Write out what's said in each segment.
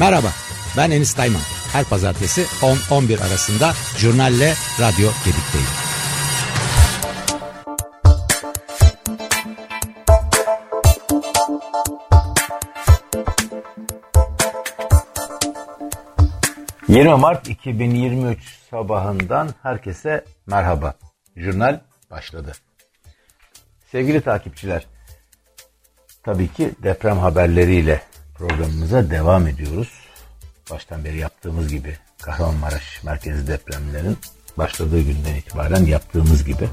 Merhaba, ben Enis Dayman. Her pazartesi 10-11 arasında Jurnal'le Radyo Gedik'teyim. ...20 Mart 2023 sabahından herkese merhaba. Jurnal başladı. Sevgili takipçiler, tabii ki deprem haberleriyle programımıza devam ediyoruz. Baştan beri yaptığımız gibi Kahramanmaraş merkezi depremlerin başladığı günden itibaren yaptığımız gibi.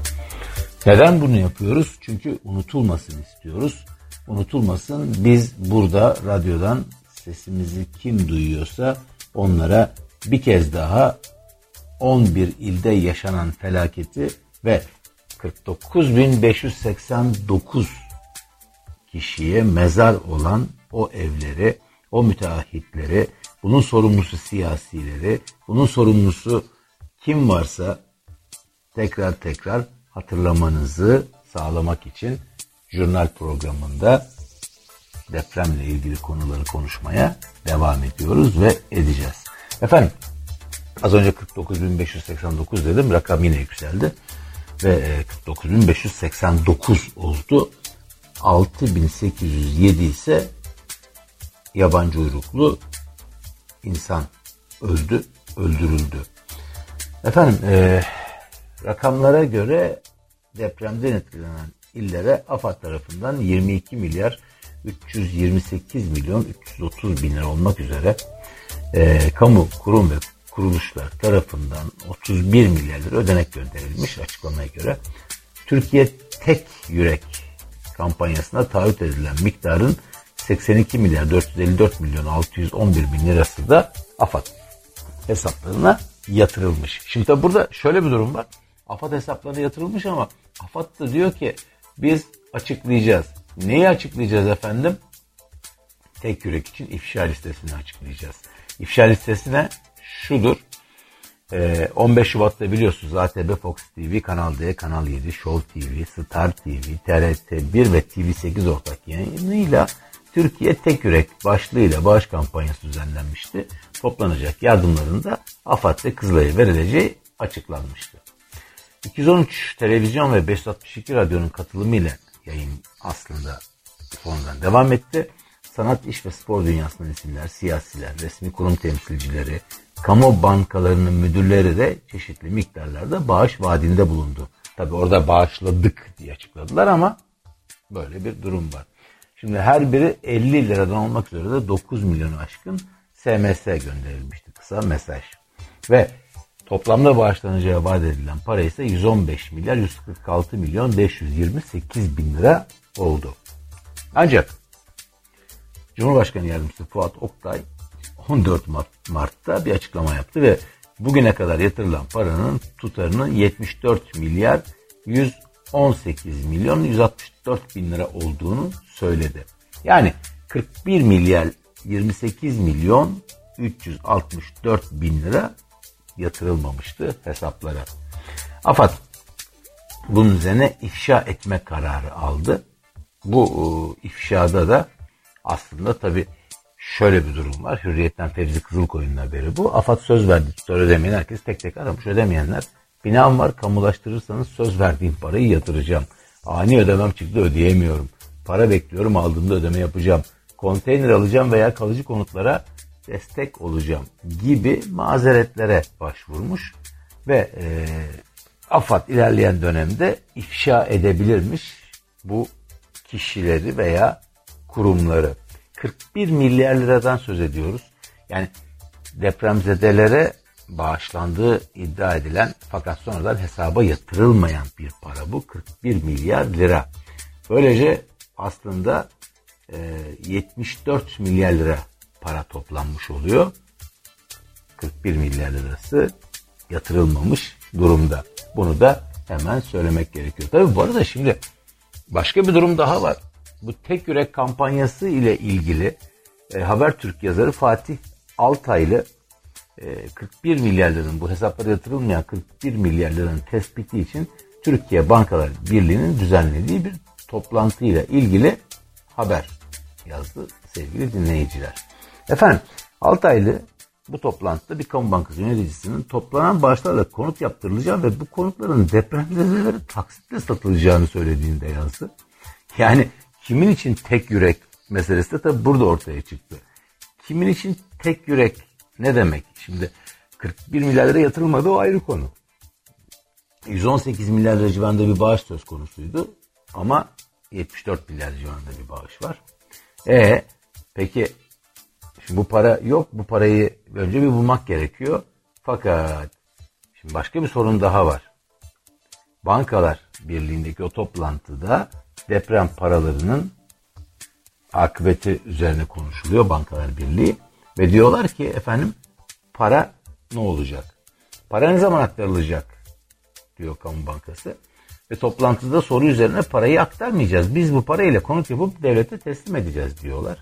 Neden bunu yapıyoruz? Çünkü unutulmasın istiyoruz. Unutulmasın biz burada radyodan sesimizi kim duyuyorsa onlara bir kez daha 11 ilde yaşanan felaketi ve 49.589 kişiye mezar olan o evleri, o müteahhitleri, bunun sorumlusu siyasileri, bunun sorumlusu kim varsa tekrar tekrar hatırlamanızı sağlamak için jurnal programında depremle ilgili konuları konuşmaya devam ediyoruz ve edeceğiz. Efendim az önce 49.589 dedim rakam yine yükseldi ve 49.589 e, oldu. 6807 ise yabancı uyruklu insan öldü, öldürüldü. Efendim e, rakamlara göre depremden etkilenen illere AFAD tarafından 22 milyar 328 milyon 330 bin lira olmak üzere e, kamu kurum ve kuruluşlar tarafından 31 milyar lira ödenek gönderilmiş açıklamaya göre. Türkiye tek yürek kampanyasına taahhüt edilen miktarın 82 milyar 454 milyon 611 bin lirası da AFAD hesaplarına yatırılmış. Şimdi tabi burada şöyle bir durum var. AFAD hesaplarına yatırılmış ama AFAD da diyor ki biz açıklayacağız. Neyi açıklayacağız efendim? Tek yürek için ifşa listesini açıklayacağız. İfşa listesine şudur. 15 ee, Şubat'ta biliyorsunuz ATB Fox TV, Kanal D, Kanal 7, Show TV, Star TV, TRT 1 ve TV8 ortak yayınıyla Türkiye Tek Yürek başlığıyla bağış kampanyası düzenlenmişti. Toplanacak yardımların da AFAD ve Kızılay'a verileceği açıklanmıştı. 213 televizyon ve 562 radyonun katılımıyla yayın aslında sonradan devam etti. Sanat, iş ve spor dünyasından isimler, siyasiler, resmi kurum temsilcileri, kamu bankalarının müdürleri de çeşitli miktarlarda bağış vaadinde bulundu. Tabi orada bağışladık diye açıkladılar ama böyle bir durum var. Şimdi her biri 50 liradan olmak üzere de 9 milyonu aşkın SMS gönderilmişti kısa mesaj. Ve toplamda bağışlanacağı vaat edilen para ise 115 milyar 146 milyon 528 bin lira oldu. Ancak Cumhurbaşkanı Yardımcısı Fuat Oktay 14 Mart'ta bir açıklama yaptı ve bugüne kadar yatırılan paranın tutarının 74 milyar 118 milyon 164 bin lira olduğunu söyledi. Yani 41 milyar 28 milyon 364 bin lira yatırılmamıştı hesaplara. AFAD bunun üzerine ifşa etme kararı aldı. Bu e, ifşada da aslında tabi şöyle bir durum var. Hürriyetten Fevzi Kızılkoyun'un haberi bu. AFAD söz verdi tutar ödemeyen herkes tek tek aramış. Ödemeyenler binam var kamulaştırırsanız söz verdiğim parayı yatıracağım. Ani ödemem çıktı ödeyemiyorum. Para bekliyorum aldığımda ödeme yapacağım. Konteyner alacağım veya kalıcı konutlara destek olacağım gibi mazeretlere başvurmuş ve e, AFAD ilerleyen dönemde ifşa edebilirmiş bu kişileri veya kurumları. 41 milyar liradan söz ediyoruz. Yani depremzedelere bağışlandığı iddia edilen fakat sonradan hesaba yatırılmayan bir para bu. 41 milyar lira. Böylece aslında e, 74 milyar lira para toplanmış oluyor. 41 milyar lirası yatırılmamış durumda. Bunu da hemen söylemek gerekiyor. Tabii bu arada şimdi başka bir durum daha var. Bu tek yürek kampanyası ile ilgili e, Habertürk yazarı Fatih Altaylı 41 milyar liranın bu hesaplara yatırılmayan 41 milyar liranın tespiti için Türkiye Bankalar Birliği'nin düzenlediği bir toplantıyla ilgili haber yazdı sevgili dinleyiciler. Efendim Altaylı bu toplantıda bir kamu bankası yöneticisinin toplanan bağışlarla konut yaptırılacağı ve bu konutların depremzedelere taksitle satılacağını söylediğinde yazdı. Yani kimin için tek yürek meselesi de tabii burada ortaya çıktı. Kimin için tek yürek ne demek? Şimdi 41 milyar lira yatırılmadı o ayrı konu. 118 milyar lira civarında bir bağış söz konusuydu. Ama 74 milyar civarında bir bağış var. E peki şimdi bu para yok. Bu parayı önce bir bulmak gerekiyor. Fakat şimdi başka bir sorun daha var. Bankalar Birliği'ndeki o toplantıda deprem paralarının akıbeti üzerine konuşuluyor Bankalar Birliği. Ve diyorlar ki efendim para ne olacak? Para ne zaman aktarılacak? Diyor Kamu Bankası. Ve toplantıda soru üzerine parayı aktarmayacağız. Biz bu parayla konut yapıp devlete teslim edeceğiz diyorlar.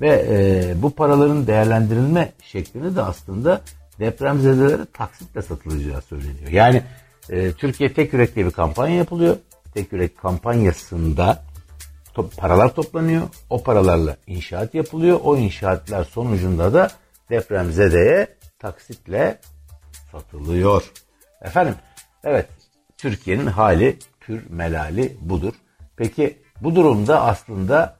Ve e, bu paraların değerlendirilme şeklini de aslında depremzedelere taksitle satılacağı söyleniyor. Yani e, Türkiye Tek Yürek diye bir kampanya yapılıyor. Tek Yürek kampanyasında paralar toplanıyor. O paralarla inşaat yapılıyor. O inşaatlar sonucunda da depremzedeye taksitle satılıyor. Efendim evet Türkiye'nin hali pür melali budur. Peki bu durumda aslında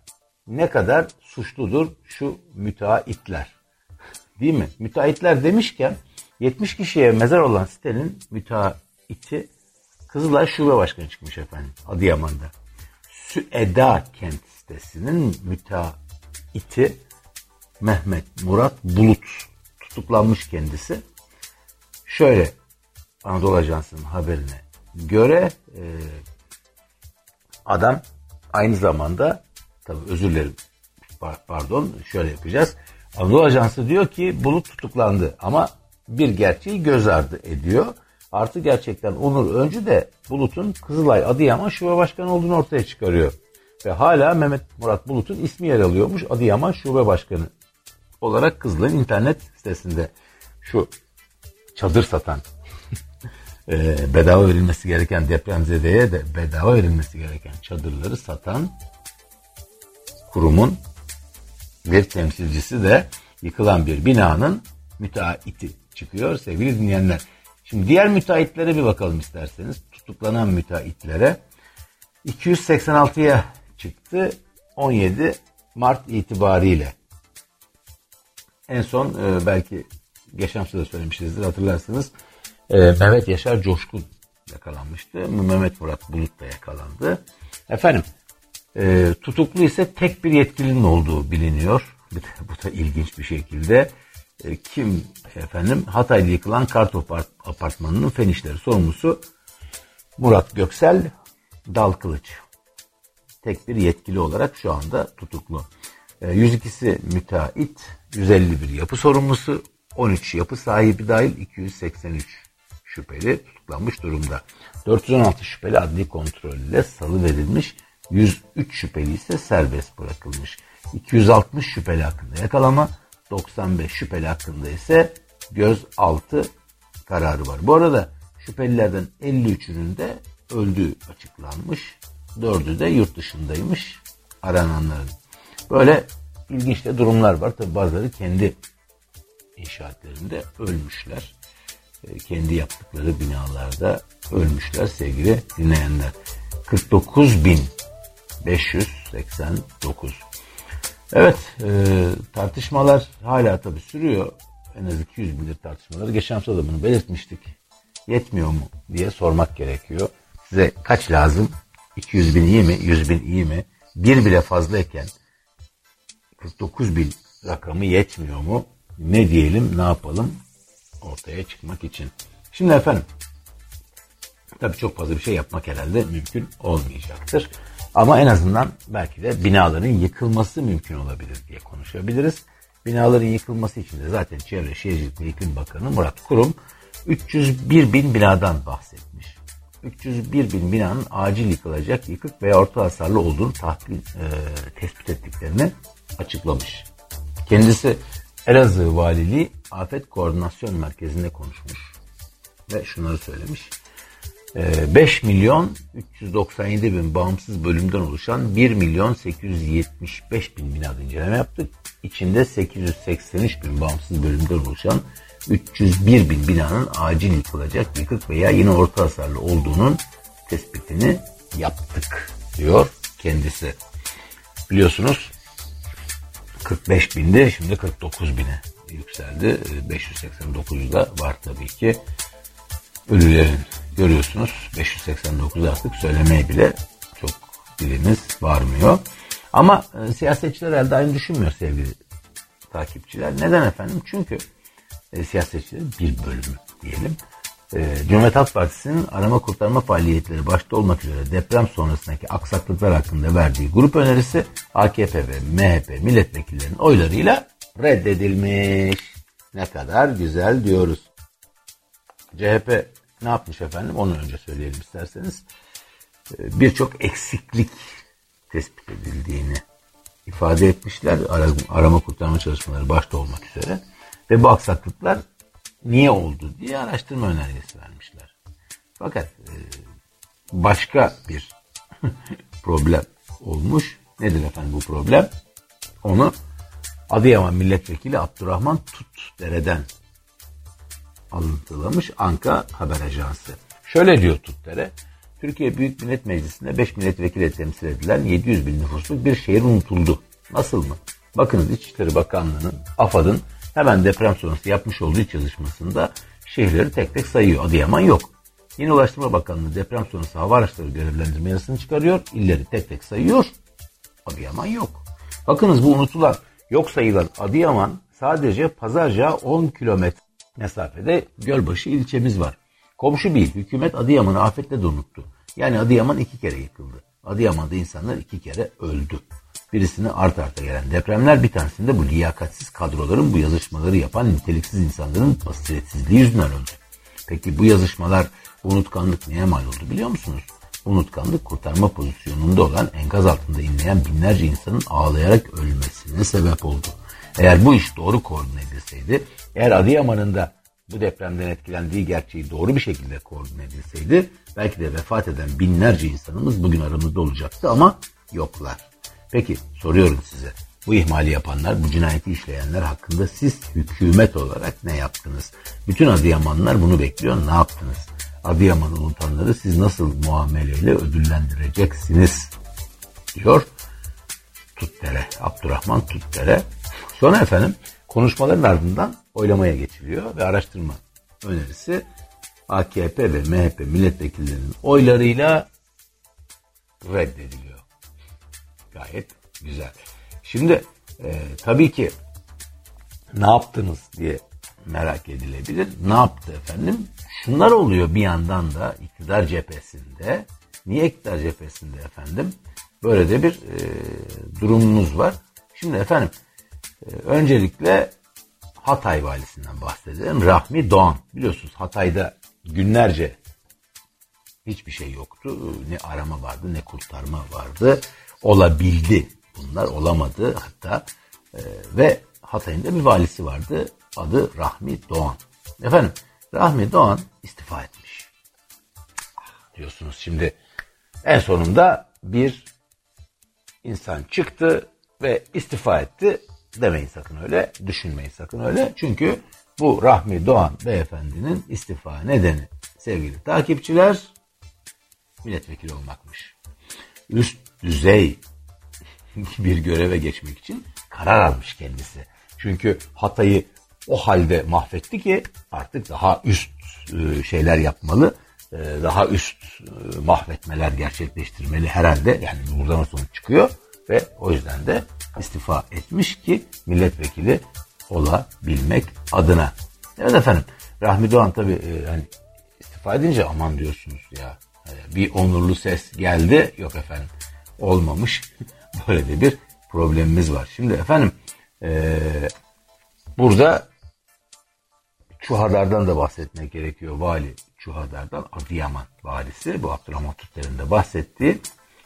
ne kadar suçludur şu müteahhitler? Değil mi? Müteahhitler demişken 70 kişiye mezar olan sitenin müteahhiti Kızılay Şube Başkanı çıkmış efendim Adıyaman'da. Süeda kent sitesinin müteahhiti Mehmet Murat Bulut tutuklanmış kendisi. Şöyle Anadolu Ajansı'nın haberine göre e, adam aynı zamanda tabi özür dilerim pardon şöyle yapacağız. Anadolu Ajansı diyor ki Bulut tutuklandı ama bir gerçeği göz ardı ediyor. Artı gerçekten Onur Öncü de Bulut'un Kızılay Adıyaman Şube Başkanı olduğunu ortaya çıkarıyor. Ve hala Mehmet Murat Bulut'un ismi yer alıyormuş Adıyaman Şube Başkanı olarak Kızılay'ın internet sitesinde. Şu çadır satan e, bedava verilmesi gereken depremzedeye de bedava verilmesi gereken çadırları satan kurumun bir temsilcisi de yıkılan bir binanın müteahhiti çıkıyor sevgili dinleyenler. Şimdi diğer müteahhitlere bir bakalım isterseniz. Tutuklanan müteahhitlere 286'ya çıktı 17 Mart itibariyle. En son e, belki geçen hafta söylemişizdir hatırlarsınız. E, Mehmet Yaşar Coşkun yakalanmıştı. Mehmet Murat Bulut da yakalandı. Efendim e, tutuklu ise tek bir yetkilinin olduğu biliniyor. Bu da ilginç bir şekilde. E, kim efendim Hatay'da yıkılan Kartop Apartmanı'nın fen işleri sorumlusu Murat Göksel Dal Kılıç. Tek bir yetkili olarak şu anda tutuklu. 102'si e, müteahhit, 151 yapı sorumlusu, 13 yapı sahibi dahil 283 şüpheli tutuklanmış durumda. 416 şüpheli adli kontrolle salı verilmiş, 103 şüpheli ise serbest bırakılmış. 260 şüpheli hakkında yakalama, 95 şüpheli hakkında ise gözaltı kararı var. Bu arada şüphelilerden 53'ünün de öldüğü açıklanmış. 4'ü de yurt dışındaymış arananların. Böyle ilginç de durumlar var. Tabi bazıları kendi inşaatlarında ölmüşler. E, kendi yaptıkları binalarda ölmüşler sevgili dinleyenler. 49.589 Evet e, tartışmalar hala tabii sürüyor. En az 200 bindir tartışmaları. Geçen hafta da bunu belirtmiştik. Yetmiyor mu diye sormak gerekiyor. Size kaç lazım? 200 bin iyi mi? 100 bin iyi mi? Bir bile fazlayken 49 bin rakamı yetmiyor mu? Ne diyelim, ne yapalım? Ortaya çıkmak için. Şimdi efendim, tabii çok fazla bir şey yapmak herhalde mümkün olmayacaktır. Ama en azından belki de binaların yıkılması mümkün olabilir diye konuşabiliriz. Binaların yıkılması için de zaten Çevre Şehircilik ve İklim Bakanı Murat Kurum 301 bin binadan bahsetmiş. 301 bin binanın acil yıkılacak, yıkık veya orta hasarlı olduğunu tahmin, e, tespit ettiklerini açıklamış. Kendisi Elazığ Valiliği Afet Koordinasyon Merkezi'nde konuşmuş ve şunları söylemiş. 5 ee, milyon 397 bin bağımsız bölümden oluşan 1 milyon 875 bin binada inceleme yaptık. içinde 883 bin bağımsız bölümden oluşan 301 bin binanın acil yıkılacak, yıkık veya yine orta hasarlı olduğunun tespitini yaptık diyor kendisi. Biliyorsunuz 45 binde şimdi 49 bine yükseldi. 589 da var tabii ki. Ölülerin görüyorsunuz 589 artık söylemeye bile çok dilimiz varmıyor. Ama e, siyasetçiler elde aynı düşünmüyor sevgili takipçiler. Neden efendim? Çünkü e, siyasetçilerin bir bölümü diyelim. E, Cumhuriyet Halk Partisi'nin arama kurtarma faaliyetleri başta olmak üzere deprem sonrasındaki aksaklıklar hakkında verdiği grup önerisi AKP ve MHP milletvekillerinin oylarıyla reddedilmiş. Ne kadar güzel diyoruz. CHP ne yapmış efendim? Onu önce söyleyelim isterseniz. E, Birçok eksiklik tespit edildiğini ifade etmişler. Arama kurtarma çalışmaları başta olmak üzere. Ve bu aksaklıklar niye oldu diye araştırma önergesi vermişler. Fakat e, başka bir problem olmuş. Nedir efendim bu problem? Onu Adıyaman Milletvekili Abdurrahman Tutdere'den alıntılamış Anka Haber Ajansı. Şöyle diyor Tutdere, Türkiye Büyük Millet Meclisi'nde 5 milletvekili temsil edilen 700 bin nüfusluk bir şehir unutuldu. Nasıl mı? Bakınız İçişleri Bakanlığı'nın, AFAD'ın hemen deprem sonrası yapmış olduğu çalışmasında şehirleri tek tek sayıyor. Adıyaman yok. Yeni Ulaştırma Bakanlığı deprem sonrası hava araçları görevlendirme yasasını çıkarıyor. İlleri tek tek sayıyor. Adıyaman yok. Bakınız bu unutulan, yok sayılan Adıyaman sadece Pazarca 10 kilometre mesafede Gölbaşı ilçemiz var. Komşu bir hükümet Adıyaman'ı afetle de unuttu. Yani Adıyaman iki kere yıkıldı. Adıyaman'da insanlar iki kere öldü. Birisini art arta gelen depremler bir tanesinde bu liyakatsiz kadroların bu yazışmaları yapan niteliksiz insanların basiretsizliği yüzünden öldü. Peki bu yazışmalar unutkanlık neye mal oldu biliyor musunuz? Unutkanlık kurtarma pozisyonunda olan enkaz altında inleyen binlerce insanın ağlayarak ölmesine sebep oldu. Eğer bu iş doğru koordine edilseydi, eğer Adıyaman'ın da bu depremden etkilendiği gerçeği doğru bir şekilde koordine edilseydi belki de vefat eden binlerce insanımız bugün aramızda olacaktı ama yoklar. Peki soruyorum size bu ihmali yapanlar, bu cinayeti işleyenler hakkında siz hükümet olarak ne yaptınız? Bütün Adıyamanlar bunu bekliyor. Ne yaptınız? Adıyaman'ı unutanları siz nasıl muameleyle ödüllendireceksiniz? Diyor Tuttere, Abdurrahman Tuttere. Sonra efendim konuşmaların ardından oylamaya geçiliyor ve araştırma önerisi AKP ve MHP milletvekillerinin oylarıyla reddediliyor. Gayet güzel. Şimdi e, tabii ki ne yaptınız diye merak edilebilir. Ne yaptı efendim? Şunlar oluyor bir yandan da iktidar cephesinde. Niye iktidar cephesinde efendim? Böyle de bir e, durumumuz var. Şimdi efendim öncelikle Hatay valisinden bahsedelim. Rahmi Doğan. Biliyorsunuz Hatay'da günlerce hiçbir şey yoktu. Ne arama vardı ne kurtarma vardı. Olabildi. Bunlar olamadı hatta. E, ve Hatay'ın da bir valisi vardı. Adı Rahmi Doğan. Efendim Rahmi Doğan istifa etmiş. Diyorsunuz şimdi en sonunda bir insan çıktı ve istifa etti. Demeyin sakın öyle, düşünmeyin sakın öyle. Çünkü bu Rahmi Doğan beyefendinin istifa nedeni sevgili takipçiler milletvekili olmakmış. Üst düzey bir göreve geçmek için karar almış kendisi. Çünkü Hatay'ı o halde mahvetti ki artık daha üst e, şeyler yapmalı, e, daha üst e, mahvetmeler gerçekleştirmeli herhalde. Yani buradan sonuç çıkıyor ve o yüzden de istifa etmiş ki milletvekili olabilmek adına. Evet efendim Rahmi Doğan tabi hani istifa edince aman diyorsunuz ya bir onurlu ses geldi yok efendim olmamış böyle de bir problemimiz var. Şimdi efendim e, burada Çuhadar'dan da bahsetmek gerekiyor. Vali Çuhadar'dan Adıyaman valisi. Bu Abdurrahman Türkler'in de bahsettiği.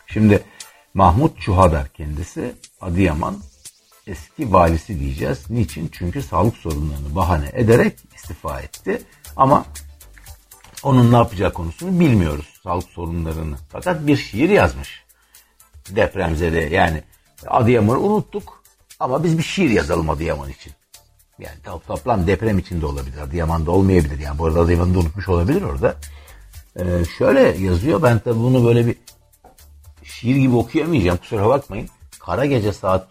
Şimdi Mahmut Çuhadar kendisi Adıyaman eski valisi diyeceğiz. Niçin? Çünkü sağlık sorunlarını bahane ederek istifa etti. Ama onun ne yapacağı konusunu bilmiyoruz. Sağlık sorunlarını. Fakat bir şiir yazmış. Depremzede yani Adıyaman'ı unuttuk. Ama biz bir şiir yazalım Adıyaman için. Yani toplam deprem içinde olabilir. Adıyaman'da olmayabilir. Yani bu arada Adıyaman'da unutmuş olabilir orada. Ee, şöyle yazıyor. Ben tabi bunu böyle bir şiir gibi okuyamayacağım. Kusura bakmayın. Kara gece saat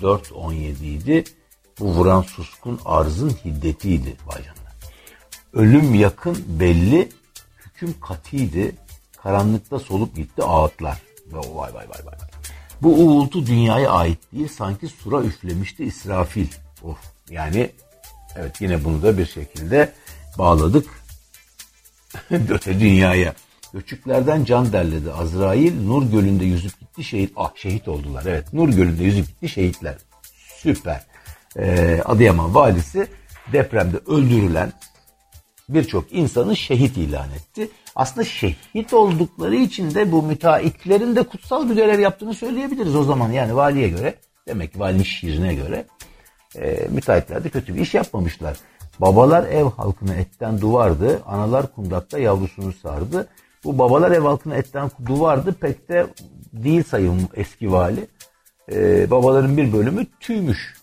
4.17 idi. Bu vuran suskun arzın hiddetiydi vay Ölüm yakın belli, hüküm katiydi. Karanlıkta solup gitti ağıtlar. Vay vay vay vay. Bu uğultu dünyaya ait değil. Sanki sura üflemişti İsrafil. Of. Yani evet yine bunu da bir şekilde bağladık. Öte dünyaya. Göçüklerden can derledi Azrail. Nur Gölü'nde yüzüp gitti şehit. Ah şehit oldular. Evet Nur Gölü'nde yüzüp gitti şehitler. Süper. Ee, Adıyaman valisi depremde öldürülen birçok insanı şehit ilan etti. Aslında şehit oldukları için de bu müteahhitlerin de kutsal bir görev yaptığını söyleyebiliriz o zaman. Yani valiye göre, demek ki valinin şiirine göre e, müteahhitler de kötü bir iş yapmamışlar. Babalar ev halkına etten duvardı, analar kundakta yavrusunu sardı. Bu babalar ev halkına etten duvardı pek de değil sayım eski vali. Ee, babaların bir bölümü tüymüş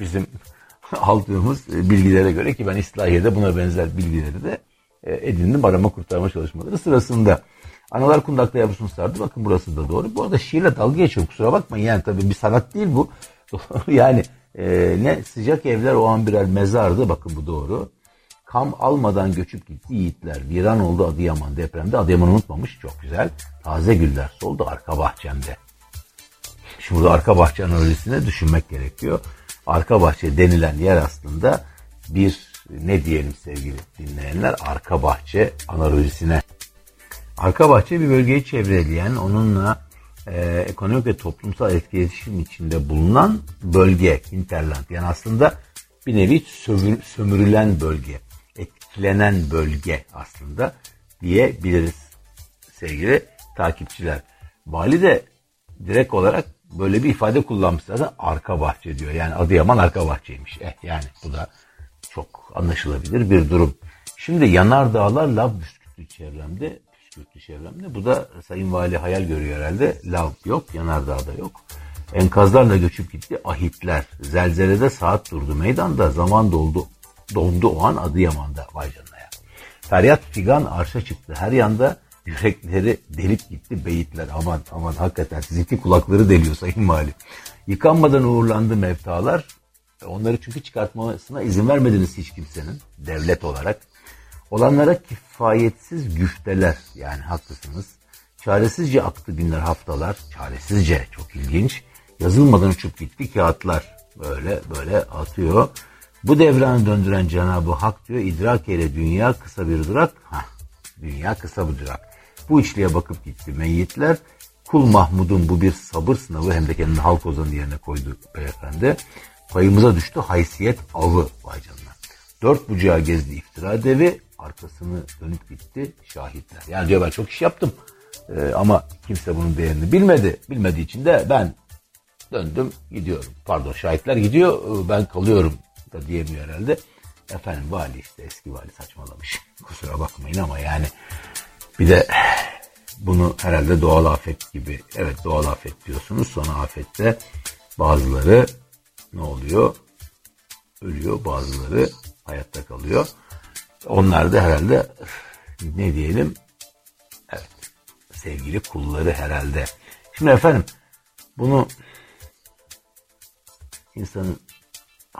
bizim aldığımız bilgilere göre ki ben İslahiye'de buna benzer bilgileri de e, edindim arama kurtarma çalışmaları sırasında. Analar kundakta yavrusunu sardı. Bakın burası da doğru. Bu arada şiirle dalga geçiyorum. Kusura bakmayın. Yani tabii bir sanat değil bu. yani e, ne sıcak evler o an birer mezardı. Bakın bu doğru. Kam almadan göçüp gitti yiğitler. Viran oldu Adıyaman depremde. Adıyaman unutmamış. Çok güzel. Taze güller soldu arka bahçemde. Şimdi burada arka bahçe analizine düşünmek gerekiyor. Arka bahçe denilen yer aslında bir ne diyelim sevgili dinleyenler arka bahçe analojisine. Arka bahçe bir bölgeyi çevreleyen onunla e, ekonomik ve toplumsal etkileşim içinde bulunan bölge, interland. Yani aslında bir nevi sömür, sömürülen bölge, etkilenen bölge aslında diyebiliriz sevgili takipçiler. Vali de direkt olarak böyle bir ifade kullanmış zaten arka bahçe diyor. Yani Adıyaman arka bahçeymiş. Eh yani bu da çok anlaşılabilir bir durum. Şimdi yanar dağlar lav püskürttü çevremde. Püskürttü çevremde. Bu da Sayın Vali hayal görüyor herhalde. Lav yok, yanardağda yok. Enkazlarla göçüp gitti ahitler. Zelzelede saat durdu meydanda. Zaman doldu. Dondu o an Adıyaman'da. Vay canına ya. Feryat figan arşa çıktı. Her yanda yürekleri delip gitti beyitler. Aman aman hakikaten sizinki kulakları deliyor Sayın Vali. Yıkanmadan uğurlandı mevtalar. Onları çünkü çıkartmasına izin vermediniz hiç kimsenin devlet olarak. Olanlara kifayetsiz güfteler yani haklısınız. Çaresizce aktı günler haftalar. Çaresizce çok ilginç. Yazılmadan uçup gitti kağıtlar. Böyle böyle atıyor. Bu devranı döndüren Cenab-ı Hak diyor idrak ile dünya kısa bir durak. Hah, dünya kısa bir durak. Bu içliğe bakıp gitti meyyitler. Kul Mahmud'un bu bir sabır sınavı hem de kendini halk ozanı yerine koydu beyefendi. Payımıza düştü haysiyet avı vay canına. Dört bucağı gezdi iftira devi arkasını dönüp gitti şahitler. Yani diyor ben çok iş yaptım ee, ama kimse bunun değerini bilmedi. Bilmediği için de ben döndüm gidiyorum. Pardon şahitler gidiyor ee, ben kalıyorum da diyemiyor herhalde. Efendim vali işte eski vali saçmalamış. Kusura bakmayın ama yani bir de bunu herhalde doğal afet gibi evet doğal afet diyorsunuz. Sonra afette bazıları ne oluyor? Ölüyor bazıları hayatta kalıyor. Onlar da herhalde ne diyelim evet sevgili kulları herhalde. Şimdi efendim bunu insanın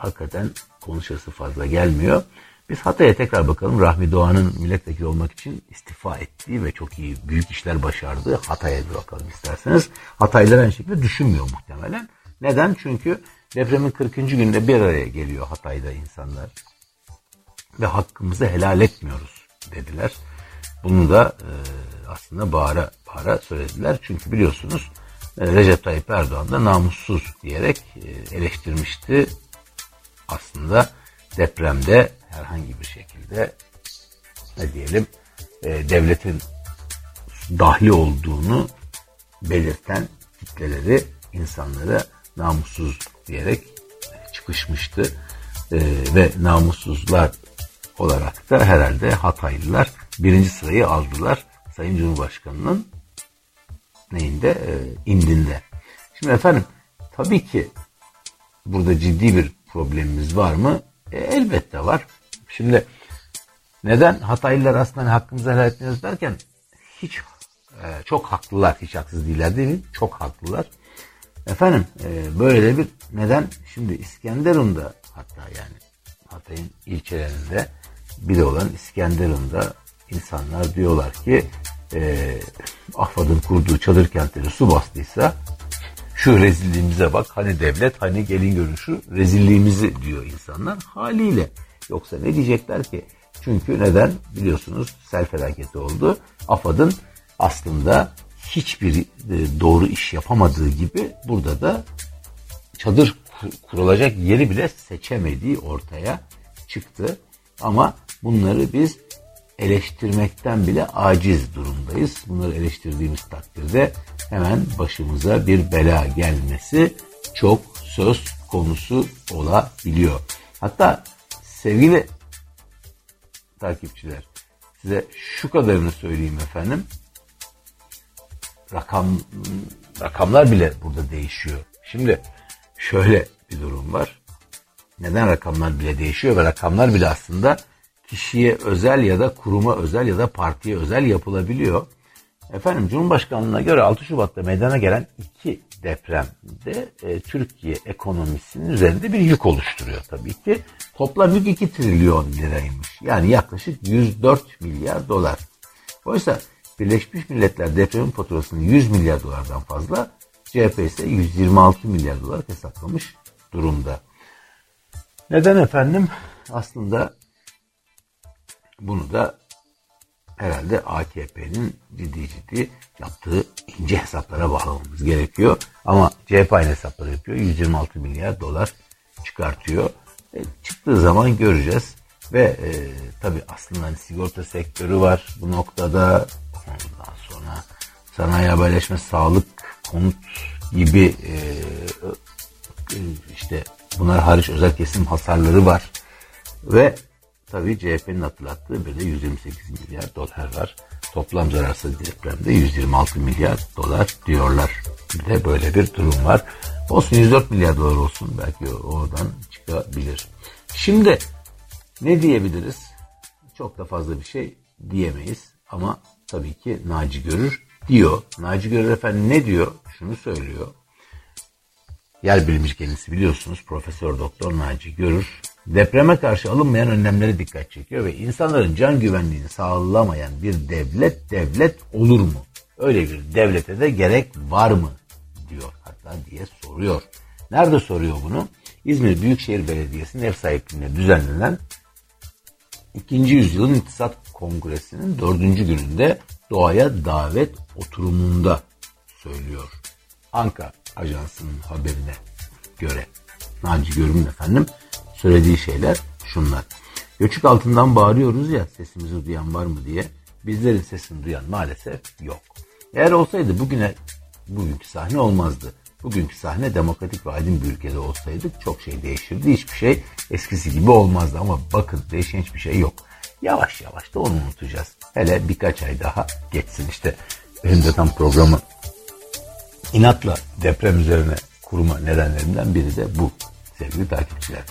hakikaten konuşası fazla gelmiyor. Biz Hatay'a tekrar bakalım. Rahmi Doğan'ın milletvekili olmak için istifa ettiği ve çok iyi büyük işler başardığı Hatay'a bir bakalım isterseniz. Hataylılar aynı şekilde düşünmüyor muhtemelen. Neden? Çünkü depremin 40. günde bir araya geliyor Hatay'da insanlar. Ve hakkımızı helal etmiyoruz dediler. Bunu da e, aslında bağıra bağıra söylediler. Çünkü biliyorsunuz e, Recep Tayyip Erdoğan da namussuz diyerek e, eleştirmişti. Aslında depremde herhangi bir şekilde ne diyelim e, devletin dahli olduğunu belirten kitleleri insanlara namussuz diyerek çıkışmıştı. E, ve namussuzlar olarak da herhalde Hataylılar birinci sırayı aldılar Sayın Cumhurbaşkanı'nın neyinde? E, indinde. Şimdi efendim tabii ki burada ciddi bir problemimiz var mı? E, elbette var. Şimdi neden Hataylılar aslında hani hakkımızı helal etmiyoruz derken hiç e, çok haklılar. Hiç haksız değiller değil mi? Çok haklılar. Efendim e, böyle de bir neden şimdi İskenderun'da hatta yani Hatay'ın ilçelerinde biri olan İskenderun'da insanlar diyorlar ki e, AFAD'ın kurduğu çadır kentleri su bastıysa şu rezilliğimize bak hani devlet hani gelin görünüşü rezilliğimizi diyor insanlar haliyle. Yoksa ne diyecekler ki? Çünkü neden? Biliyorsunuz sel felaketi oldu. AFAD'ın aslında hiçbir e, doğru iş yapamadığı gibi burada da çadır kurulacak yeri bile seçemediği ortaya çıktı. Ama bunları biz eleştirmekten bile aciz durumdayız. Bunları eleştirdiğimiz takdirde hemen başımıza bir bela gelmesi çok söz konusu olabiliyor. Hatta sevgili takipçiler size şu kadarını söyleyeyim efendim. Rakam rakamlar bile burada değişiyor. Şimdi şöyle bir durum var. Neden rakamlar bile değişiyor ve rakamlar bile aslında kişiye özel ya da kuruma özel ya da partiye özel yapılabiliyor. Efendim Cumhurbaşkanlığına göre 6 Şubat'ta meydana gelen iki depremde e, Türkiye ekonomisinin üzerinde bir yük oluşturuyor tabii ki. Toplam yük 2 trilyon liraymış. Yani yaklaşık 104 milyar dolar. Oysa Birleşmiş Milletler depremin faturasını 100 milyar dolardan fazla, CHP ise 126 milyar dolar hesaplamış durumda. Neden efendim? Aslında bunu da herhalde AKP'nin ciddi ciddi yaptığı ince hesaplara bağlamamız gerekiyor. Ama CHP aynı hesapları yapıyor. 126 milyar dolar çıkartıyor. E, çıktığı zaman göreceğiz. Ve e, tabii aslında hani sigorta sektörü var bu noktada. Ondan sonra sanayi haberleşme, sağlık, konut gibi e, e, işte bunlar hariç özel kesim hasarları var. Ve Tabii CHP'nin hatırlattığı bir de 128 milyar dolar var. Toplam zararsız depremde 126 milyar dolar diyorlar. Bir de böyle bir durum var. Olsun 104 milyar dolar olsun belki oradan çıkabilir. Şimdi ne diyebiliriz? Çok da fazla bir şey diyemeyiz ama tabii ki Naci Görür diyor. Naci Görür efendim ne diyor? Şunu söylüyor. Yer bilimci kendisi biliyorsunuz Profesör Doktor Naci Görür depreme karşı alınmayan önlemlere dikkat çekiyor ve insanların can güvenliğini sağlamayan bir devlet devlet olur mu? Öyle bir devlete de gerek var mı? diyor hatta diye soruyor. Nerede soruyor bunu? İzmir Büyükşehir Belediyesi'nin ev sahipliğinde düzenlenen 2. yüzyılın İktisat Kongresi'nin dördüncü gününde doğaya davet oturumunda söylüyor. Anka Ajansı'nın haberine göre. Naci Görüm'ün efendim söylediği şeyler şunlar. Göçük altından bağırıyoruz ya sesimizi duyan var mı diye. Bizlerin sesini duyan maalesef yok. Eğer olsaydı bugüne bugünkü sahne olmazdı. Bugünkü sahne demokratik ve aydın bir ülkede olsaydık çok şey değişirdi. Hiçbir şey eskisi gibi olmazdı ama bakın değişen hiçbir şey yok. Yavaş yavaş da onu unutacağız. Hele birkaç ay daha geçsin işte. Benim de tam programı inatla deprem üzerine kurma nedenlerinden biri de bu sevgili takipçiler.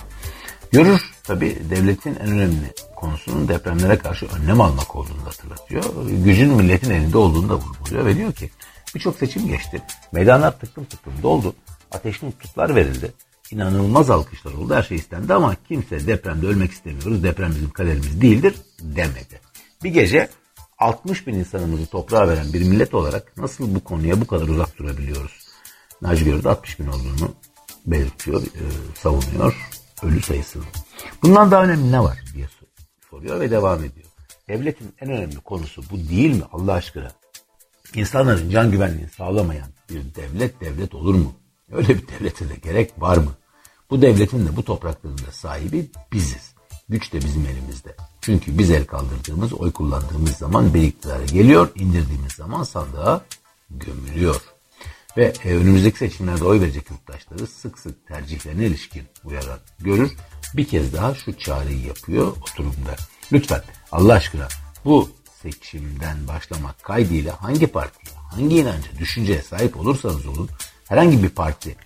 Görür tabi devletin en önemli konusunun depremlere karşı önlem almak olduğunu hatırlatıyor. Gücün milletin elinde olduğunu da vurguluyor ve diyor ki birçok seçim geçti. Meydanlar tıklım tıklım doldu. Ateşli nutuklar verildi. İnanılmaz alkışlar oldu. Her şey istendi ama kimse depremde ölmek istemiyoruz. Deprem bizim kaderimiz değildir demedi. Bir gece 60 bin insanımızı toprağa veren bir millet olarak nasıl bu konuya bu kadar uzak durabiliyoruz? Naci Görü'de 60 bin olduğunu belirtiyor, e, savunuyor ölü sayısını. Bundan daha önemli ne var diye soruyor ve devam ediyor. Devletin en önemli konusu bu değil mi Allah aşkına? İnsanların can güvenliğini sağlamayan bir devlet devlet olur mu? Öyle bir devlete de gerek var mı? Bu devletin de bu toprakların da sahibi biziz. Güç de bizim elimizde. Çünkü biz el kaldırdığımız, oy kullandığımız zaman bir iktidara geliyor, indirdiğimiz zaman sandığa gömülüyor ve önümüzdeki seçimlerde oy verecek yurttaşları sık sık tercihlerine ilişkin uyaran görür. Bir kez daha şu çağrıyı yapıyor oturumda. Lütfen Allah aşkına bu seçimden başlamak kaydıyla hangi partiye, hangi inanca, düşünceye sahip olursanız olun herhangi bir parti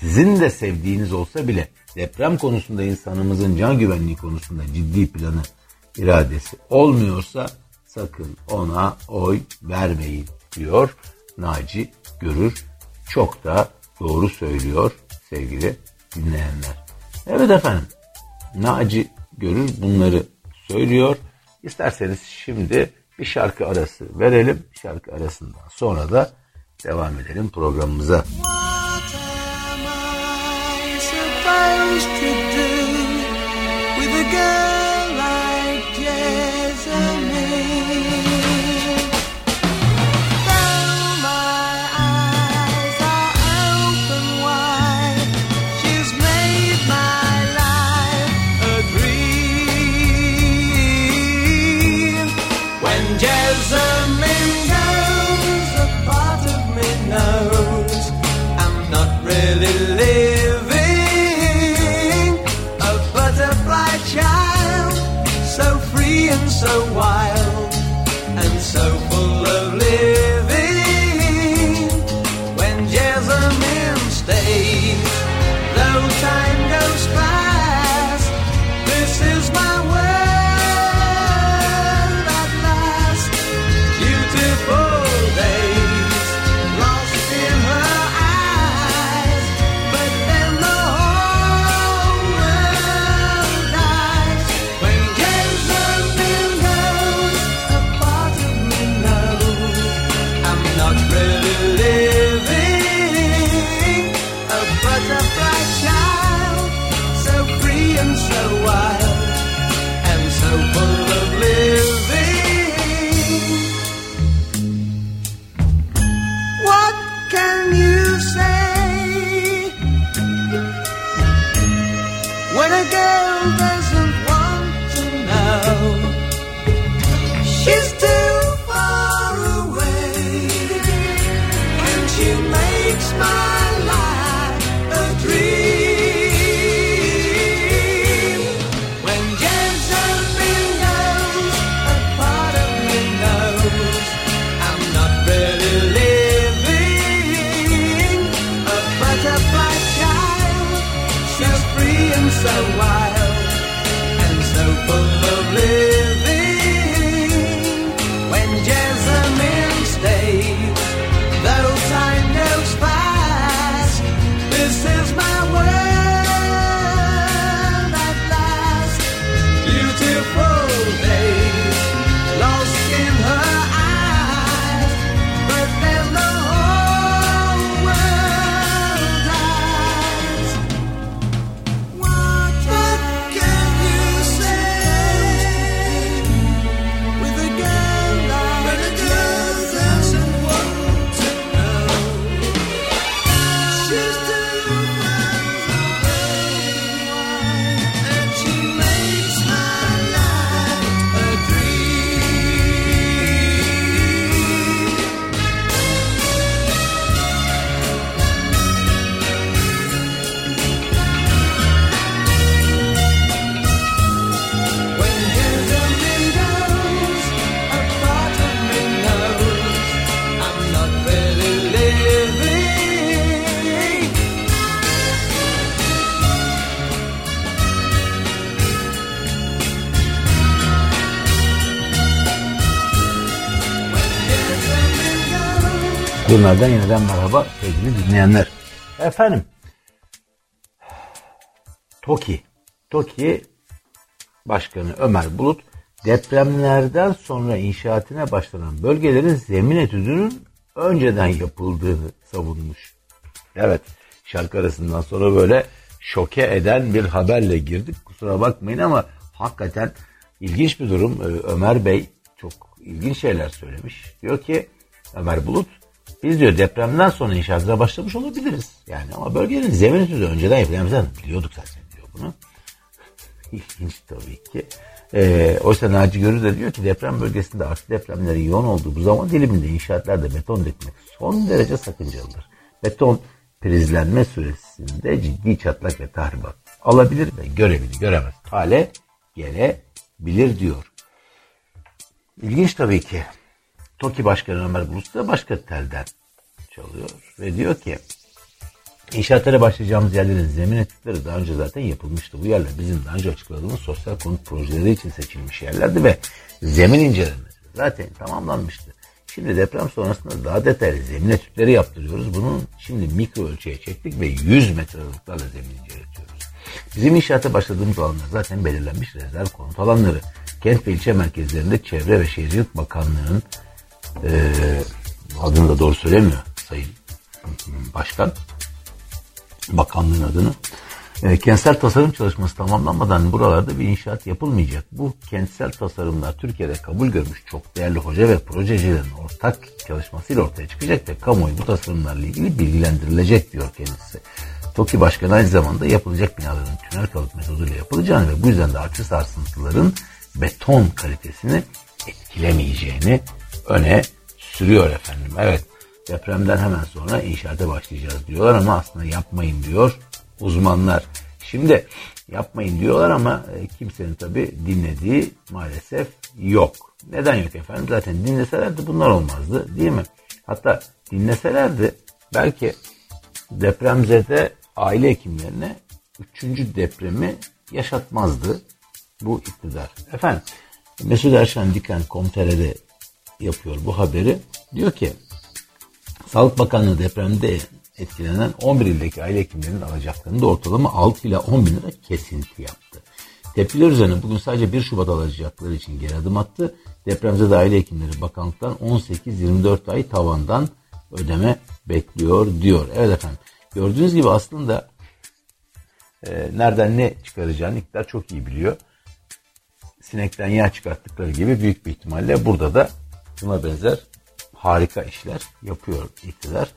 sizin de sevdiğiniz olsa bile deprem konusunda insanımızın can güvenliği konusunda ciddi planı, iradesi olmuyorsa sakın ona oy vermeyin diyor Naci Görür. Çok da doğru söylüyor sevgili dinleyenler. Evet efendim Naci Görür bunları söylüyor. İsterseniz şimdi bir şarkı arası verelim. Şarkı arasından sonra da devam edelim programımıza. What am I supposed to do with a girl living. A butterfly child, so free and so wild, and so full of living. When Jasmine stays, though time goes fast, this is my. Bunlardan yeniden merhaba sevgili dinleyenler. Efendim, TOKİ, TOKİ Başkanı Ömer Bulut depremlerden sonra inşaatine başlanan bölgelerin zemin etüdünün önceden yapıldığını savunmuş. Evet, şarkı arasından sonra böyle şoke eden bir haberle girdik. Kusura bakmayın ama hakikaten ilginç bir durum. Ee, Ömer Bey çok ilginç şeyler söylemiş. Diyor ki Ömer Bulut biz diyor depremden sonra inşaatına başlamış olabiliriz. Yani ama bölgenin zemin etüdü önceden yapılan biliyorduk zaten diyor bunu. İlginç tabii ki. E, oysa Naci Görür de diyor ki deprem bölgesinde artı depremlerin yoğun olduğu bu zaman diliminde inşaatlarda beton dökmek son derece sakıncalıdır. Beton prizlenme süresinde ciddi çatlak ve tahribat alabilir ve görevini göremez hale gelebilir diyor. İlginç tabii ki. TOKİ Başkanı Ömer Bulut da başka telden çalıyor ve diyor ki İnşaatlara başlayacağımız yerlerin zemin etütleri daha önce zaten yapılmıştı. Bu yerler bizim daha önce açıkladığımız sosyal konut projeleri için seçilmiş yerlerdi ve zemin incelenmesi zaten tamamlanmıştı. Şimdi deprem sonrasında daha detaylı zemin etütleri yaptırıyoruz. Bunun şimdi mikro ölçüye çektik ve 100 metre aralıklarla zemin inceletiyoruz. Bizim inşaata başladığımız alanlar zaten belirlenmiş rezerv konut alanları. Kent ve ilçe merkezlerinde Çevre ve Şehircilik Bakanlığı'nın e, adını da doğru söylemiyor Sayın Başkan. Bakanlığın adını. E, kentsel tasarım çalışması tamamlanmadan buralarda bir inşaat yapılmayacak. Bu kentsel tasarımlar Türkiye'de kabul görmüş çok değerli hoca ve projecilerin ortak çalışmasıyla ortaya çıkacak ve kamuoyu bu tasarımlarla ilgili bilgilendirilecek diyor kendisi. TOKİ Başkanı aynı zamanda yapılacak binaların tünel kalıp metoduyla yapılacağını ve bu yüzden de artçı sarsıntıların beton kalitesini etkilemeyeceğini öne sürüyor efendim. Evet depremden hemen sonra inşaata başlayacağız diyorlar ama aslında yapmayın diyor uzmanlar. Şimdi yapmayın diyorlar ama e, kimsenin tabi dinlediği maalesef yok. Neden yok efendim? Zaten dinleselerdi bunlar olmazdı değil mi? Hatta dinleselerdi belki depremzede aile hekimlerine üçüncü depremi yaşatmazdı bu iktidar. Efendim Mesut Erşen Diken Komtere'de yapıyor bu haberi. Diyor ki Sağlık Bakanlığı depremde etkilenen 11 ildeki aile hekimlerinin alacaklarında ortalama 6 ile 10 bin lira kesinti yaptı. Tepkiler üzerine bugün sadece 1 Şubat alacakları için geri adım attı. Depremzede aile hekimleri bakanlıktan 18-24 ay tavandan ödeme bekliyor diyor. Evet efendim gördüğünüz gibi aslında e, nereden ne çıkaracağını iktidar çok iyi biliyor. Sinekten yağ çıkarttıkları gibi büyük bir ihtimalle burada da buna benzer harika işler yapıyor iktidar.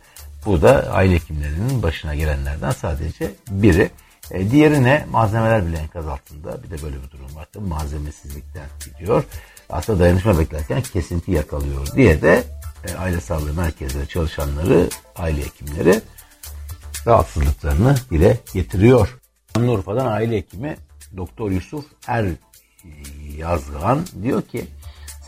Bu da aile hekimlerinin başına gelenlerden sadece biri. E, diğeri ne? Malzemeler bile enkaz altında. Bir de böyle bir durum var. Tabii malzemesizlikten gidiyor. Aslında dayanışma beklerken kesinti yakalıyor diye de e, aile sağlığı merkezleri çalışanları, aile hekimleri rahatsızlıklarını dile getiriyor. Şanlıurfa'dan aile hekimi Doktor Yusuf Er Yazgan diyor ki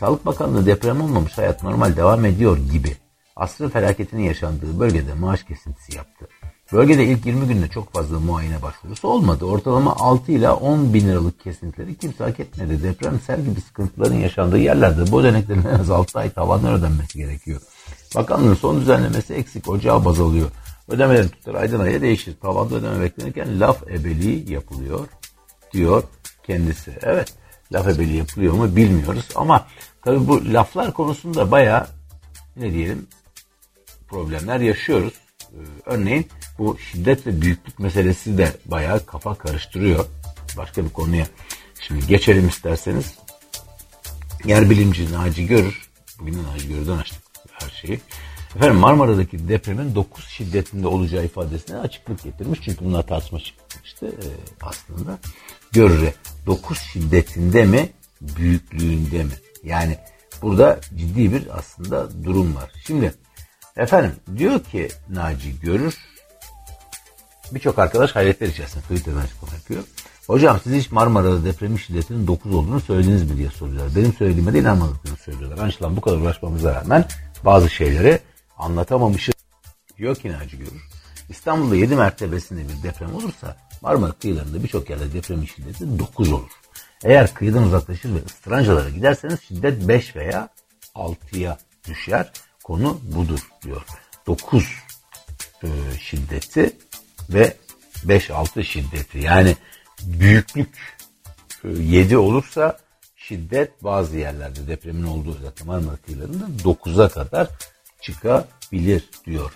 Sağlık Bakanlığı deprem olmamış hayat normal devam ediyor gibi asrın felaketinin yaşandığı bölgede maaş kesintisi yaptı. Bölgede ilk 20 günde çok fazla muayene başvurusu olmadı. Ortalama 6 ila 10 bin liralık kesintileri kimse hak etmedi. Depremsel gibi sıkıntıların yaşandığı yerlerde bu ödeneklerin en az 6 ay tavanlar ödenmesi gerekiyor. Bakanlığın son düzenlemesi eksik ocağı baz alıyor. Ödemelerin tutarı aydan aya değişir. Tavanda ödeme beklenirken laf ebeliği yapılıyor diyor kendisi. Evet laf ebeliği yapılıyor mu bilmiyoruz ama tabi bu laflar konusunda baya ne diyelim problemler yaşıyoruz. Ee, örneğin bu şiddet ve büyüklük meselesi de bayağı kafa karıştırıyor. Başka bir konuya şimdi geçelim isterseniz. Yer bilimci Naci Görür, bugün Naci Görür'den açtık her şeyi. Efendim Marmara'daki depremin 9 şiddetinde olacağı ifadesine açıklık getirmiş. Çünkü bunlar tartışma çıkmıştı e, aslında. Görür'e 9 şiddetinde mi, büyüklüğünde mi? Yani burada ciddi bir aslında durum var. Şimdi Efendim diyor ki Naci Görür birçok arkadaş hayretler içerisinde Twitter'dan açıklama yapıyor. Hocam siz hiç Marmara'da depremin şiddetinin 9 olduğunu söylediniz mi diye soruyorlar. Benim söylediğime de inanmadıklarını söylüyorlar. Anlaşılan bu kadar uğraşmamıza rağmen bazı şeyleri anlatamamışız diyor ki Naci Görür. İstanbul'da 7 mertebesinde bir deprem olursa Marmara kıyılarında birçok yerde depremin şiddeti 9 olur. Eğer kıyıdan uzaklaşır ve ıstırancalara giderseniz şiddet 5 veya 6'ya düşer. Konu budur diyor. 9 e, şiddeti ve 5-6 şiddeti yani büyüklük e, 7 olursa şiddet bazı yerlerde depremin olduğu zaten Marmara kıyılarında 9'a kadar çıkabilir diyor.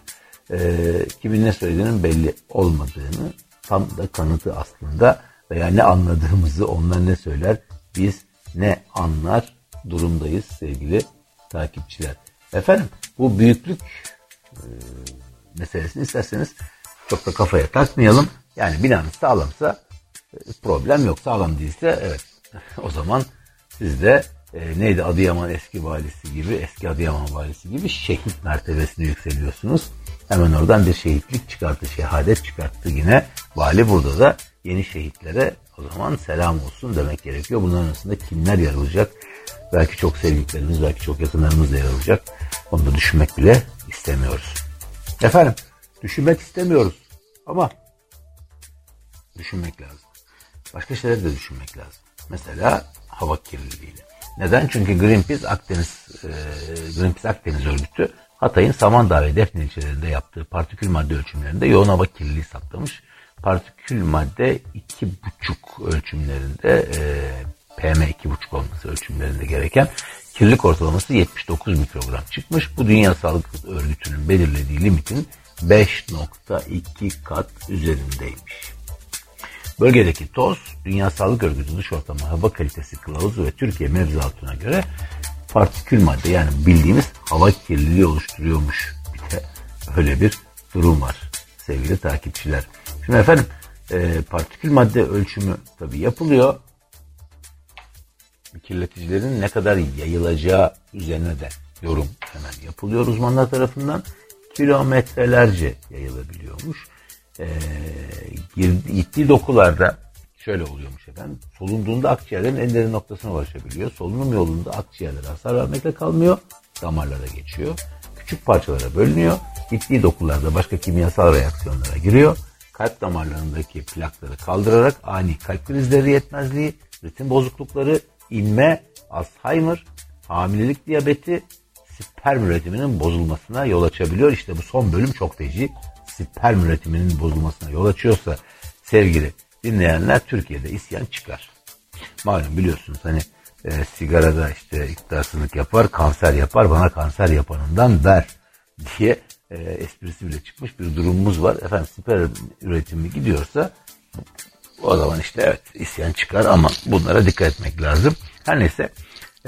E, kimin ne söylediğinin belli olmadığını tam da kanıtı aslında veya ne anladığımızı onlar ne söyler biz ne anlar durumdayız sevgili takipçiler. Efendim bu büyüklük e, meselesini isterseniz çok da kafaya takmayalım. Yani binanız sağlamsa e, problem yok. Sağlam değilse evet o zaman siz de e, neydi Adıyaman eski valisi gibi eski Adıyaman valisi gibi şehit mertebesine yükseliyorsunuz. Hemen oradan bir şehitlik çıkarttı, şehadet çıkarttı yine. Vali burada da yeni şehitlere o zaman selam olsun demek gerekiyor. Bunların arasında kimler yer alacak? Belki çok sevdiklerimiz, belki çok yakınlarımız da yer alacak. Onu da düşünmek bile istemiyoruz. Efendim, düşünmek istemiyoruz. Ama düşünmek lazım. Başka şeyler de düşünmek lazım. Mesela hava kirliliği. Neden? Çünkü Greenpeace Akdeniz e, Greenpeace Akdeniz örgütü Hatay'ın Samandağ ve Defne ilçelerinde yaptığı partikül madde ölçümlerinde yoğun hava kirliliği saptamış. Partikül madde 2,5 ölçümlerinde e, PM 2,5 olması ölçümlerinde gereken kirlilik ortalaması 79 mikrogram çıkmış. Bu Dünya Sağlık Örgütü'nün belirlediği limitin 5.2 kat üzerindeymiş. Bölgedeki toz, Dünya Sağlık Örgütü dış ortamı hava kalitesi kılavuzu ve Türkiye mevzuatına göre partikül madde yani bildiğimiz hava kirliliği oluşturuyormuş. Bir de öyle bir durum var sevgili takipçiler. Şimdi efendim e, partikül madde ölçümü tabi yapılıyor. Kirleticilerin ne kadar yayılacağı üzerine de yorum hemen yapılıyor uzmanlar tarafından. Kilometrelerce yayılabiliyormuş e, gittiği dokularda şöyle oluyormuş efendim. Solunduğunda akciğerlerin en derin noktasına ulaşabiliyor. Solunum yolunda akciğerlere hasar vermekle kalmıyor. Damarlara geçiyor. Küçük parçalara bölünüyor. Gittiği dokularda başka kimyasal reaksiyonlara giriyor. Kalp damarlarındaki plakları kaldırarak ani kalp krizleri yetmezliği, ritim bozuklukları, inme, Alzheimer, hamilelik diyabeti, sperm üretiminin bozulmasına yol açabiliyor. İşte bu son bölüm çok feci sperm üretiminin bozulmasına yol açıyorsa sevgili dinleyenler Türkiye'de isyan çıkar. Malum biliyorsunuz hani e, sigarada işte iktidarsızlık yapar, kanser yapar, bana kanser yapanından ver diye e, esprisi bile çıkmış bir durumumuz var. Efendim sperm üretimi gidiyorsa o zaman işte evet isyan çıkar ama bunlara dikkat etmek lazım. Her neyse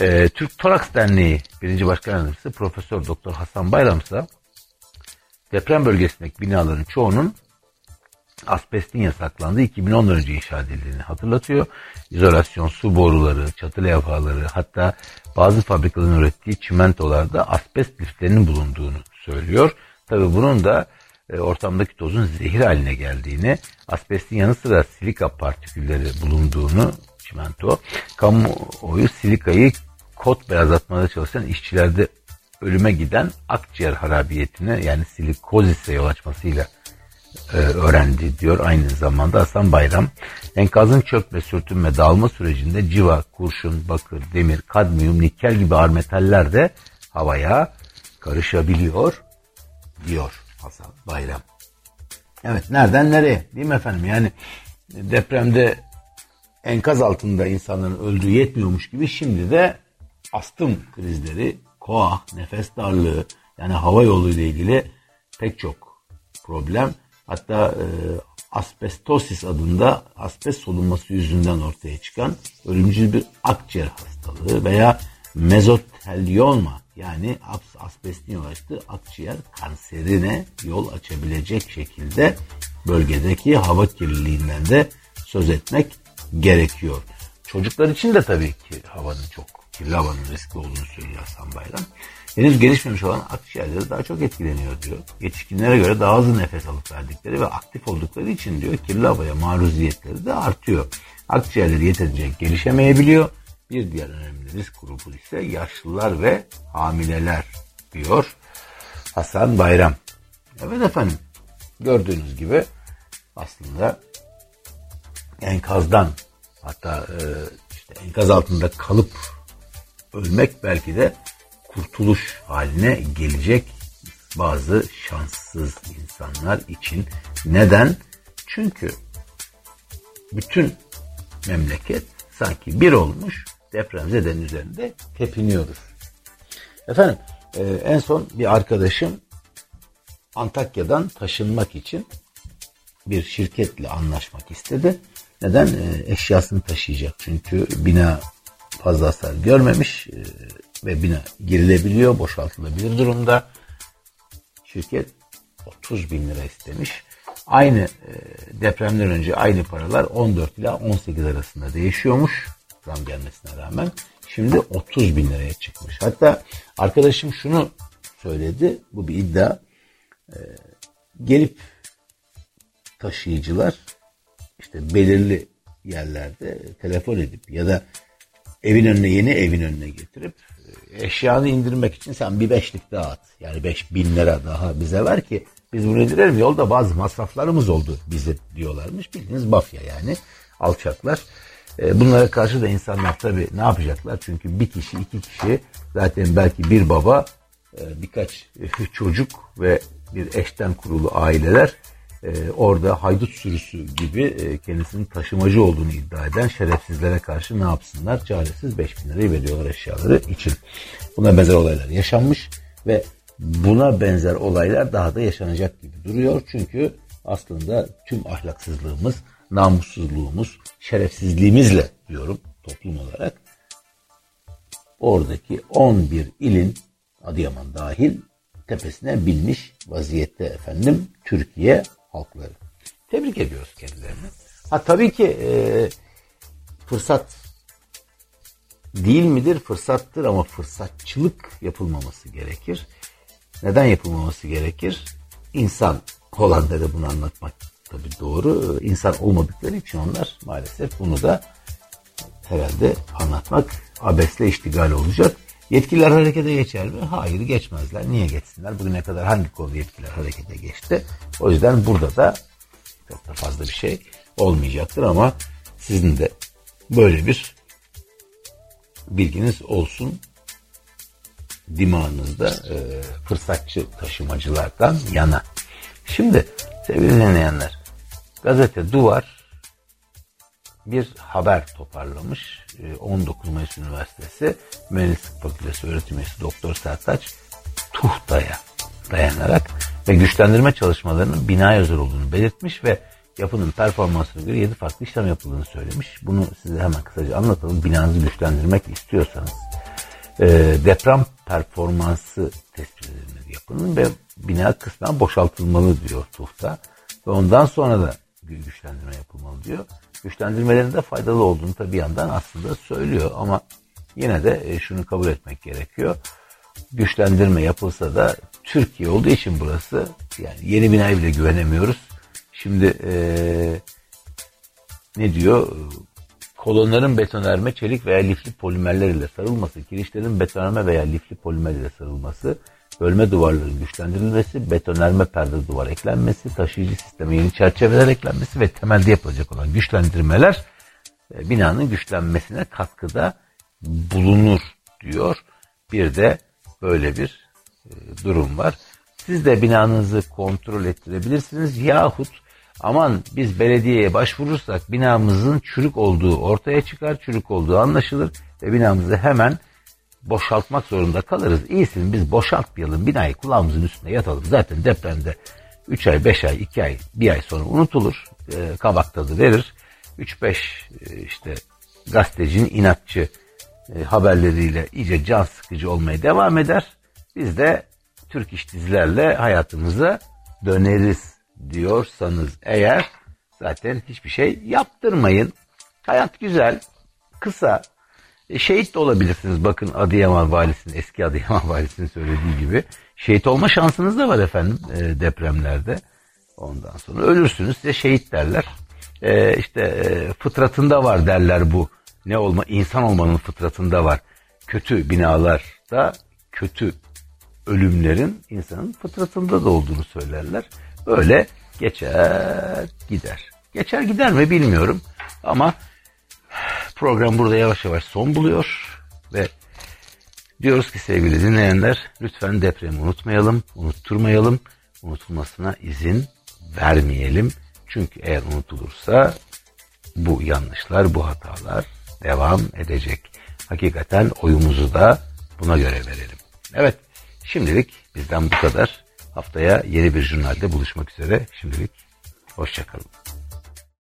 e, Türk Toraks Derneği birinci başkan yardımcısı Profesör Doktor Hasan Bayramsa deprem bölgesindeki binaların çoğunun asbestin yasaklandığı 2010 önce inşa edildiğini hatırlatıyor. İzolasyon, su boruları, çatı levhaları hatta bazı fabrikaların ürettiği çimentolarda asbest liflerinin bulunduğunu söylüyor. Tabi bunun da e, ortamdaki tozun zehir haline geldiğini, asbestin yanı sıra silika partikülleri bulunduğunu çimento, kamuoyu silikayı kot beyazlatmada çalışan işçilerde ölüme giden akciğer harabiyetine yani silikozise yol açmasıyla e, öğrendi diyor aynı zamanda Hasan Bayram. Enkazın çökme, sürtünme, dağılma sürecinde civa, kurşun, bakır, demir, kadmiyum, nikel gibi ağır metaller de havaya karışabiliyor diyor Hasan Bayram. Evet nereden nereye değil mi efendim yani depremde enkaz altında insanların öldüğü yetmiyormuş gibi şimdi de astım krizleri koah, nefes darlığı yani hava yolu ile ilgili pek çok problem. Hatta e, asbestosis adında asbest solunması yüzünden ortaya çıkan ölümcül bir akciğer hastalığı veya mezotelyoma yani asbestin yol açtığı akciğer kanserine yol açabilecek şekilde bölgedeki hava kirliliğinden de söz etmek gerekiyor. Çocuklar için de tabii ki havanın çok kirli havanın riskli olduğunu söylüyor Hasan Bayram. Henüz gelişmemiş olan akciğerleri daha çok etkileniyor diyor. Yetişkinlere göre daha hızlı nefes alıp verdikleri ve aktif oldukları için diyor kirli havaya maruziyetleri de artıyor. Akciğerleri yeterince gelişemeyebiliyor. Bir diğer önemli risk grubu ise yaşlılar ve hamileler diyor Hasan Bayram. Evet efendim gördüğünüz gibi aslında enkazdan hatta e, işte enkaz altında kalıp ölmek belki de kurtuluş haline gelecek bazı şanssız insanlar için. Neden? Çünkü bütün memleket sanki bir olmuş depremzeden üzerinde tepiniyoruz. Efendim e, en son bir arkadaşım Antakya'dan taşınmak için bir şirketle anlaşmak istedi. Neden? E, eşyasını taşıyacak. Çünkü bina fazla hasar görmemiş e, ve bina girilebiliyor, boşaltılabilir durumda. Şirket 30 bin lira istemiş. Aynı e, depremden önce aynı paralar 14 ila 18 arasında değişiyormuş zam gelmesine rağmen. Şimdi 30 bin liraya çıkmış. Hatta arkadaşım şunu söyledi. Bu bir iddia. E, gelip taşıyıcılar işte belirli yerlerde telefon edip ya da evin önüne yeni evin önüne getirip e, eşyanı indirmek için sen bir beşlik daha at. Yani beş bin lira daha bize ver ki Biz bunu indirelim yolda bazı masraflarımız oldu bizim diyorlarmış. Bildiğiniz mafya yani alçaklar. E, bunlara karşı da insanlar tabii ne yapacaklar? Çünkü bir kişi iki kişi zaten belki bir baba e, birkaç çocuk ve bir eşten kurulu aileler e, orada haydut sürüsü gibi kendisinin taşımacı olduğunu iddia eden şerefsizlere karşı ne yapsınlar? Çaresiz 5 bin lirayı veriyorlar eşyaları için. Buna benzer olaylar yaşanmış ve buna benzer olaylar daha da yaşanacak gibi duruyor. Çünkü aslında tüm ahlaksızlığımız, namussuzluğumuz, şerefsizliğimizle diyorum toplum olarak oradaki 11 ilin Adıyaman dahil tepesine binmiş vaziyette efendim Türkiye halkları. Tebrik ediyoruz kendilerini. Ha tabii ki e, fırsat değil midir? Fırsattır ama fırsatçılık yapılmaması gerekir. Neden yapılmaması gerekir? İnsan olanlara bunu anlatmak tabii doğru. İnsan olmadıkları için onlar maalesef bunu da herhalde anlatmak abesle iştigal olacak. Yetkililer harekete geçer mi? Hayır geçmezler. Niye geçsinler? Bugüne kadar hangi konu yetkililer harekete geçti? O yüzden burada da çok da fazla bir şey olmayacaktır ama sizin de böyle bir bilginiz olsun dimağınızda e, fırsatçı taşımacılardan yana. Şimdi sevgili dinleyenler gazete Duvar bir haber toparlamış. 19 e, Mayıs Üniversitesi Mühendislik Fakültesi öğretim üyesi Doktor Sertaç Tuhta'ya dayanarak ve güçlendirme çalışmalarının bina özel olduğunu belirtmiş ve yapının performansına göre 7 farklı işlem yapıldığını söylemiş. Bunu size hemen kısaca anlatalım. Binanızı güçlendirmek istiyorsanız e, deprem performansı tespitlerini yapın ve bina kısmen boşaltılmalı diyor Tuhta. Ve ondan sonra da güçlendirme yapılmalı diyor. Güçlendirmelerin de faydalı olduğunu tabii yandan aslında söylüyor ama yine de e, şunu kabul etmek gerekiyor. Güçlendirme yapılsa da Türkiye olduğu için burası yani yeni binaya bile güvenemiyoruz. Şimdi ee, ne diyor? Kolonların betonarme çelik veya lifli polimerler ile sarılması, kirişlerin betonarme veya lifli polimer ile sarılması, bölme duvarların güçlendirilmesi, betonarme perde duvar eklenmesi, taşıyıcı sisteme yeni çerçeveler eklenmesi ve temelde yapılacak olan güçlendirmeler e, binanın güçlenmesine katkıda bulunur diyor. Bir de böyle bir e, durum var. Siz de binanızı kontrol ettirebilirsiniz yahut aman biz belediyeye başvurursak binamızın çürük olduğu ortaya çıkar, çürük olduğu anlaşılır ve binamızı hemen boşaltmak zorunda kalırız. İyisin biz boşaltmayalım binayı kulağımızın üstünde yatalım. Zaten depremde 3 ay, 5 ay, 2 ay, 1 ay sonra unutulur. E, kabak tadı verir. 3-5 e, işte gazetecinin inatçı e, haberleriyle iyice can sıkıcı olmaya devam eder. Biz de Türk iş dizilerle hayatımıza döneriz diyorsanız eğer zaten hiçbir şey yaptırmayın. Hayat güzel, kısa. Şehit de olabilirsiniz. Bakın Adıyaman valisinin, eski Adıyaman valisinin söylediği gibi. Şehit olma şansınız da var efendim e, depremlerde. Ondan sonra ölürsünüz size şehit derler. E, işte e, fıtratında var derler bu. Ne olma, insan olmanın fıtratında var. Kötü binalarda kötü ölümlerin insanın fıtratında da olduğunu söylerler. Öyle geçer gider. Geçer gider mi bilmiyorum ama program burada yavaş yavaş son buluyor ve diyoruz ki sevgili dinleyenler lütfen depremi unutmayalım, unutturmayalım, unutulmasına izin vermeyelim. Çünkü eğer unutulursa bu yanlışlar, bu hatalar devam edecek. Hakikaten oyumuzu da buna göre verelim. Evet, şimdilik bizden bu kadar. Haftaya yeni bir jurnalde buluşmak üzere. Şimdilik hoşçakalın.